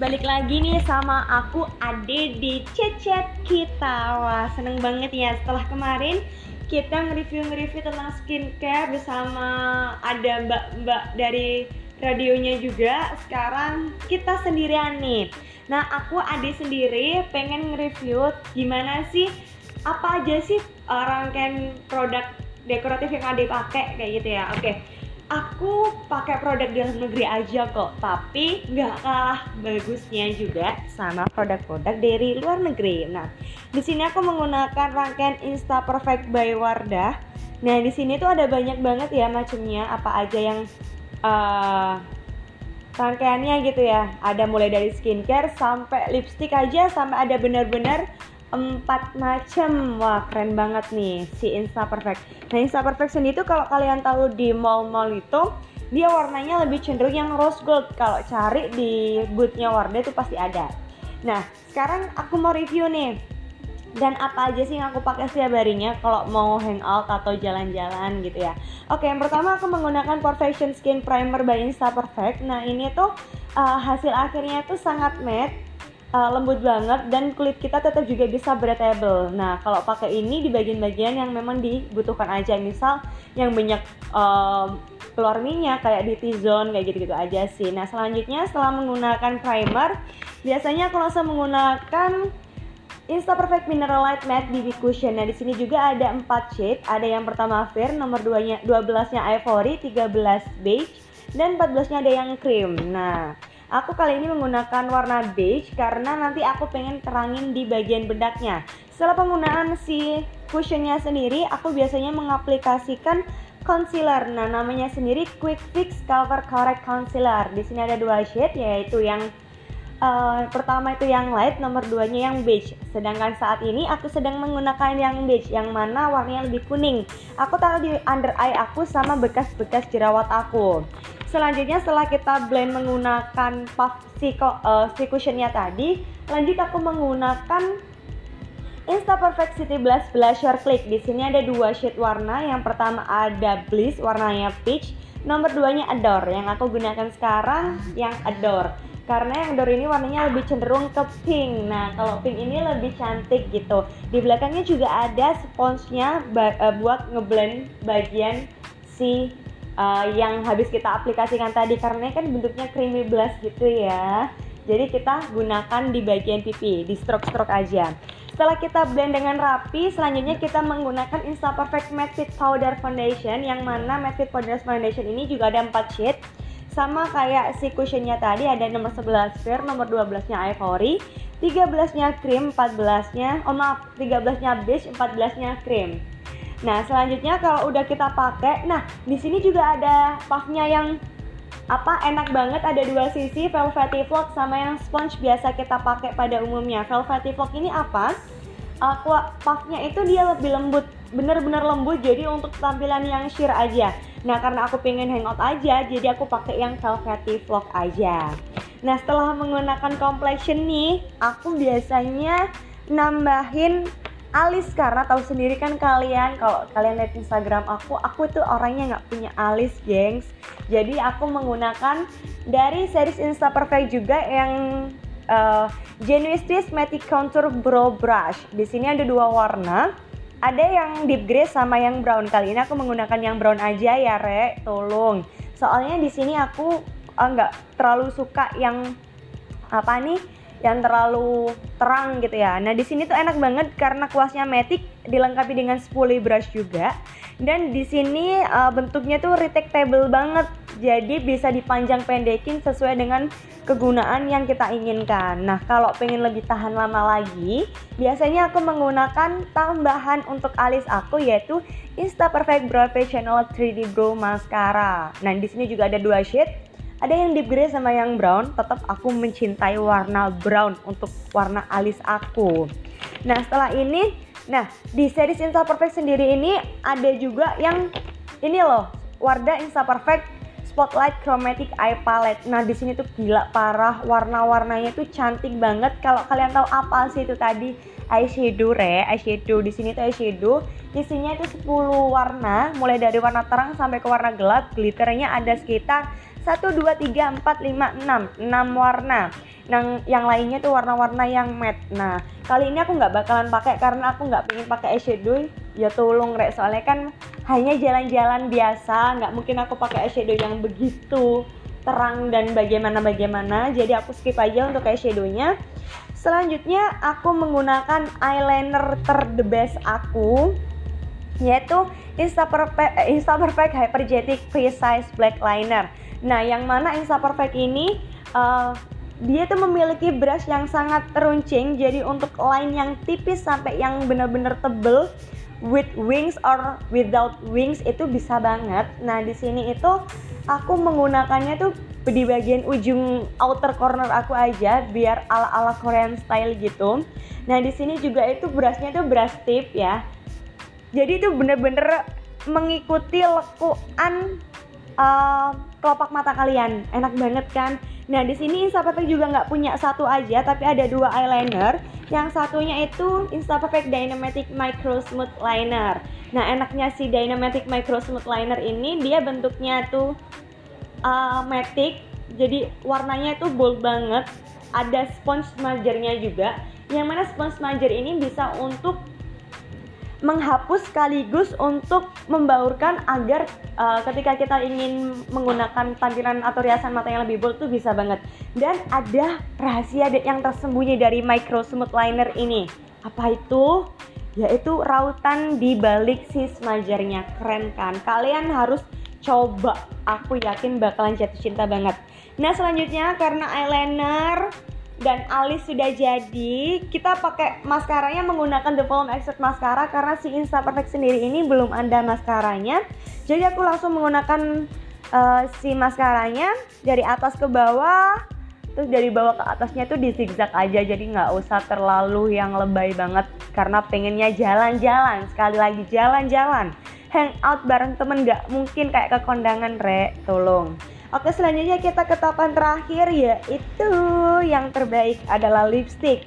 balik lagi nih sama aku Ade di Cecet Kita. Wah seneng banget ya. Setelah kemarin kita nge-review-nge-review tentang skincare bersama ada mbak-mbak dari radionya juga. Sekarang kita sendirian nih. Nah aku Ade sendiri pengen nge-review gimana sih apa aja sih rangkaian produk dekoratif yang Ade pakai kayak gitu ya. Oke aku pakai produk dalam negeri aja kok tapi nggak kalah bagusnya juga sama produk-produk dari luar negeri. Nah di sini aku menggunakan rangkaian Insta Perfect by Wardah. Nah di sini tuh ada banyak banget ya macamnya apa aja yang uh, rangkaiannya gitu ya. Ada mulai dari skincare sampai lipstick aja sampai ada benar-benar empat macam wah keren banget nih si Insta Perfect. Nah Insta Perfect sendiri tuh kalau kalian tahu di mall-mall itu dia warnanya lebih cenderung yang rose gold. Kalau cari di bootnya Wardah itu pasti ada. Nah sekarang aku mau review nih. Dan apa aja sih yang aku pakai setiap harinya kalau mau hangout atau jalan-jalan gitu ya. Oke yang pertama aku menggunakan Perfection Skin Primer by Insta Perfect. Nah ini tuh uh, hasil akhirnya tuh sangat matte uh, lembut banget dan kulit kita tetap juga bisa breathable. Nah, kalau pakai ini di bagian-bagian yang memang dibutuhkan aja, misal yang banyak uh, keluar minyak kayak di T-zone kayak gitu-gitu aja sih. Nah, selanjutnya setelah menggunakan primer, biasanya aku langsung menggunakan Insta Perfect Mineral Light Matte BB Cushion. Nah, di sini juga ada 4 shade. Ada yang pertama fair, nomor 2-nya 12-nya ivory, 13 beige, dan 14-nya ada yang cream. Nah, Aku kali ini menggunakan warna beige karena nanti aku pengen terangin di bagian bedaknya. Setelah penggunaan si cushionnya sendiri, aku biasanya mengaplikasikan concealer. Nah, namanya sendiri Quick Fix Cover Correct Concealer. Di sini ada dua shade yaitu yang uh, pertama itu yang light, nomor duanya yang beige. Sedangkan saat ini aku sedang menggunakan yang beige, yang mana warnanya lebih kuning. Aku taruh di under eye aku sama bekas-bekas jerawat aku. Selanjutnya setelah kita blend menggunakan puff si, uh, si cushionnya tadi, lanjut aku menggunakan Insta Perfect City Blush Blusher Click. Di sini ada dua shade warna. Yang pertama ada Bliss warnanya peach, nomor duanya Adore. Yang aku gunakan sekarang yang Adore. Karena yang Adore ini warnanya lebih cenderung ke pink. Nah, kalau pink ini lebih cantik gitu. Di belakangnya juga ada sponsnya uh, buat ngeblend bagian si uh, yang habis kita aplikasikan tadi karena kan bentuknya creamy blush gitu ya jadi kita gunakan di bagian pipi di stroke-stroke aja setelah kita blend dengan rapi, selanjutnya kita menggunakan Insta Perfect Matte Powder Foundation yang mana Matte Powder Foundation ini juga ada 4 shade sama kayak si cushionnya tadi ada nomor 11 fair, nomor 12 nya ivory, 13 nya cream, 14 nya oh maaf 13 nya beige, 14 nya cream. Nah, selanjutnya kalau udah kita pakai, nah di sini juga ada puffnya yang apa enak banget ada dua sisi velvety vlog sama yang sponge biasa kita pakai pada umumnya. Velvety vlog ini apa? Aku puffnya itu dia lebih lembut bener-bener lembut jadi untuk tampilan yang sheer aja. Nah karena aku pengen hangout aja jadi aku pakai yang velvety vlog aja. Nah setelah menggunakan complexion nih aku biasanya nambahin alis karena tahu sendiri kan kalian kalau kalian lihat Instagram aku aku tuh orangnya nggak punya alis gengs. Jadi aku menggunakan dari series Insta Perfect juga yang uh, Genuine Twist Matte Contour Brow Brush. Di sini ada dua warna ada yang deep gray sama yang brown. Kali ini aku menggunakan yang brown aja ya re. Tolong. Soalnya di sini aku uh, nggak uh, terlalu suka yang apa nih yang terlalu terang gitu ya. Nah di sini tuh enak banget karena kuasnya matic dilengkapi dengan spoolie brush juga. Dan di sini uh, bentuknya tuh retractable banget jadi bisa dipanjang pendekin sesuai dengan kegunaan yang kita inginkan. Nah kalau pengen lebih tahan lama lagi biasanya aku menggunakan tambahan untuk alis aku yaitu Insta Perfect Brow Channel 3D Brow Mascara. Nah di sini juga ada dua shade. Ada yang deep gray sama yang brown. Tetap aku mencintai warna brown untuk warna alis aku. Nah setelah ini nah di series Insta Perfect sendiri ini ada juga yang ini loh Wardah Insta Perfect Spotlight Chromatic Eye Palette. Nah, di sini tuh gila parah, warna-warnanya tuh cantik banget. Kalau kalian tahu apa sih itu tadi? Eyeshadow re, eyeshadow. Di sini tuh eyeshadow. Isinya itu 10 warna, mulai dari warna terang sampai ke warna gelap. Glitternya ada sekitar 1 2 3 4 5 6 6 warna. Yang yang lainnya tuh warna-warna yang matte. Nah kali ini aku nggak bakalan pakai karena aku nggak pengen pakai eyeshadow. Ya tolong rek soalnya kan hanya jalan-jalan biasa nggak mungkin aku pakai eyeshadow yang begitu terang dan bagaimana-bagaimana. Jadi aku skip aja untuk eyeshadownya. Selanjutnya aku menggunakan eyeliner ter the best aku yaitu Insta Perfect, eh, Insta Perfect Hyperjetic Precise Black Liner. Nah yang mana Insta Perfect ini uh, dia tuh memiliki brush yang sangat teruncing jadi untuk line yang tipis sampai yang benar-benar tebel with wings or without wings itu bisa banget. Nah di sini itu aku menggunakannya tuh di bagian ujung outer corner aku aja biar ala-ala Korean style gitu. Nah di sini juga itu brushnya tuh brush tip ya. Jadi itu bener-bener mengikuti lekuan uh, kelopak mata kalian enak banget kan Nah di sini Instaperfect juga nggak punya satu aja, tapi ada dua eyeliner. Yang satunya itu Instaperfect Dynamatic Micro Smooth Liner. Nah enaknya si Dynamatic Micro Smooth Liner ini dia bentuknya tuh uh, matic, jadi warnanya tuh bold banget. Ada sponge smudgernya juga. Yang mana sponge smudger ini bisa untuk menghapus sekaligus untuk membaurkan agar uh, ketika kita ingin menggunakan tampilan atau riasan mata yang lebih bold tuh bisa banget. Dan ada rahasia yang tersembunyi dari micro smooth liner ini. Apa itu? Yaitu rautan di balik si smudgernya. Keren kan? Kalian harus coba. Aku yakin bakalan jatuh cinta banget. Nah selanjutnya karena eyeliner dan alis sudah jadi kita pakai maskaranya menggunakan The Volume Expert Mascara karena si Insta Perfect sendiri ini belum ada maskaranya. Jadi aku langsung menggunakan uh, si maskaranya dari atas ke bawah terus dari bawah ke atasnya tuh di zigzag aja. Jadi nggak usah terlalu yang lebay banget karena pengennya jalan-jalan. Sekali lagi jalan-jalan hangout bareng temen nggak mungkin kayak ke kondangan re tolong Oke selanjutnya kita ke tahapan terakhir yaitu yang terbaik adalah lipstick.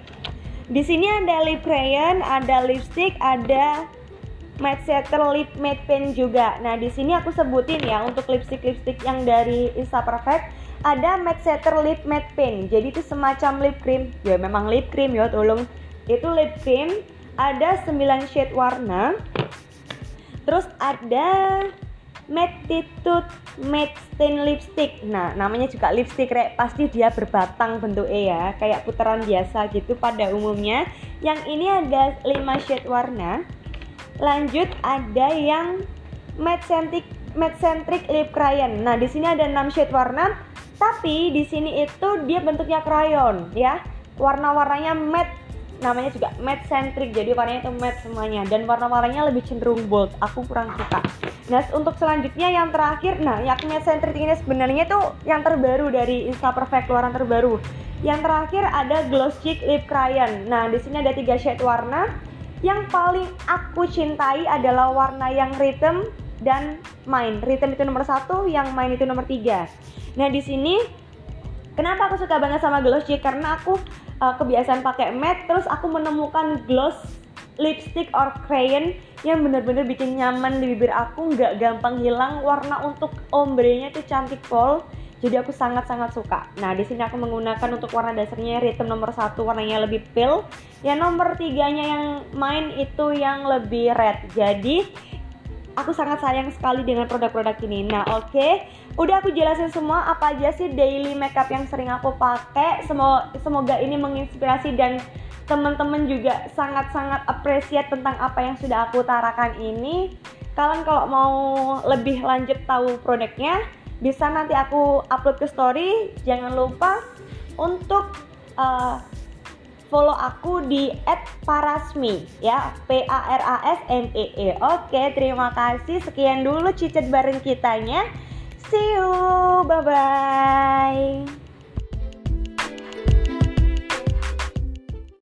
Di sini ada lip crayon, ada lipstick, ada matte setter lip matte pen juga. Nah di sini aku sebutin ya untuk lipstick lipstick yang dari Insta Perfect ada matte setter lip matte pen. Jadi itu semacam lip cream. Ya memang lip cream ya tolong. Itu lip cream ada 9 shade warna. Terus ada Mattitude Matte Stain Lipstick. Nah namanya juga lipstick rek. Pasti dia berbatang bentuknya ya Kayak putaran biasa gitu pada umumnya. Yang ini ada 5 shade warna. Lanjut ada yang Matte Centric, Matte Centric Lip Crayon. Nah di sini ada 6 shade warna Tapi di sini itu dia bentuknya crayon ya. Warna-warnanya matte namanya juga matte centric jadi warnanya itu matte semuanya. Dan warna-warnanya lebih cenderung bold aku kurang suka. Nah untuk selanjutnya yang terakhir nah yang matte centric ini sebenarnya tuh yang terbaru dari Insta Perfect keluaran terbaru. Yang terakhir ada gloss cheek lip crayon. Nah di sini ada tiga shade warna. Yang paling aku cintai adalah warna yang rhythm dan main rhythm itu nomor satu yang main itu nomor tiga. Nah di sini kenapa aku suka banget sama gloss cheek? Karena aku uh, kebiasaan pakai matte terus aku menemukan gloss lipstick or crayon yang bener-bener bikin nyaman di bibir aku nggak gampang hilang warna untuk ombrenya tuh cantik pol jadi aku sangat-sangat suka. Nah di sini aku menggunakan untuk warna dasarnya rhythm nomor satu warnanya lebih pale, yang nomor tiganya yang main itu yang lebih red. Jadi aku sangat sayang sekali dengan produk-produk ini. Nah, oke, okay. udah aku jelasin semua apa aja sih daily makeup yang sering aku pakai. Semoga semoga ini menginspirasi dan teman-teman juga sangat-sangat appreciate tentang apa yang sudah aku utarakan ini. Kalian kalau mau lebih lanjut tahu produknya, bisa nanti aku upload ke story. Jangan lupa untuk uh, follow aku di @parasmi ya P A R A S M E E. Oke, terima kasih. Sekian dulu cicit bareng kitanya. See you. Bye bye.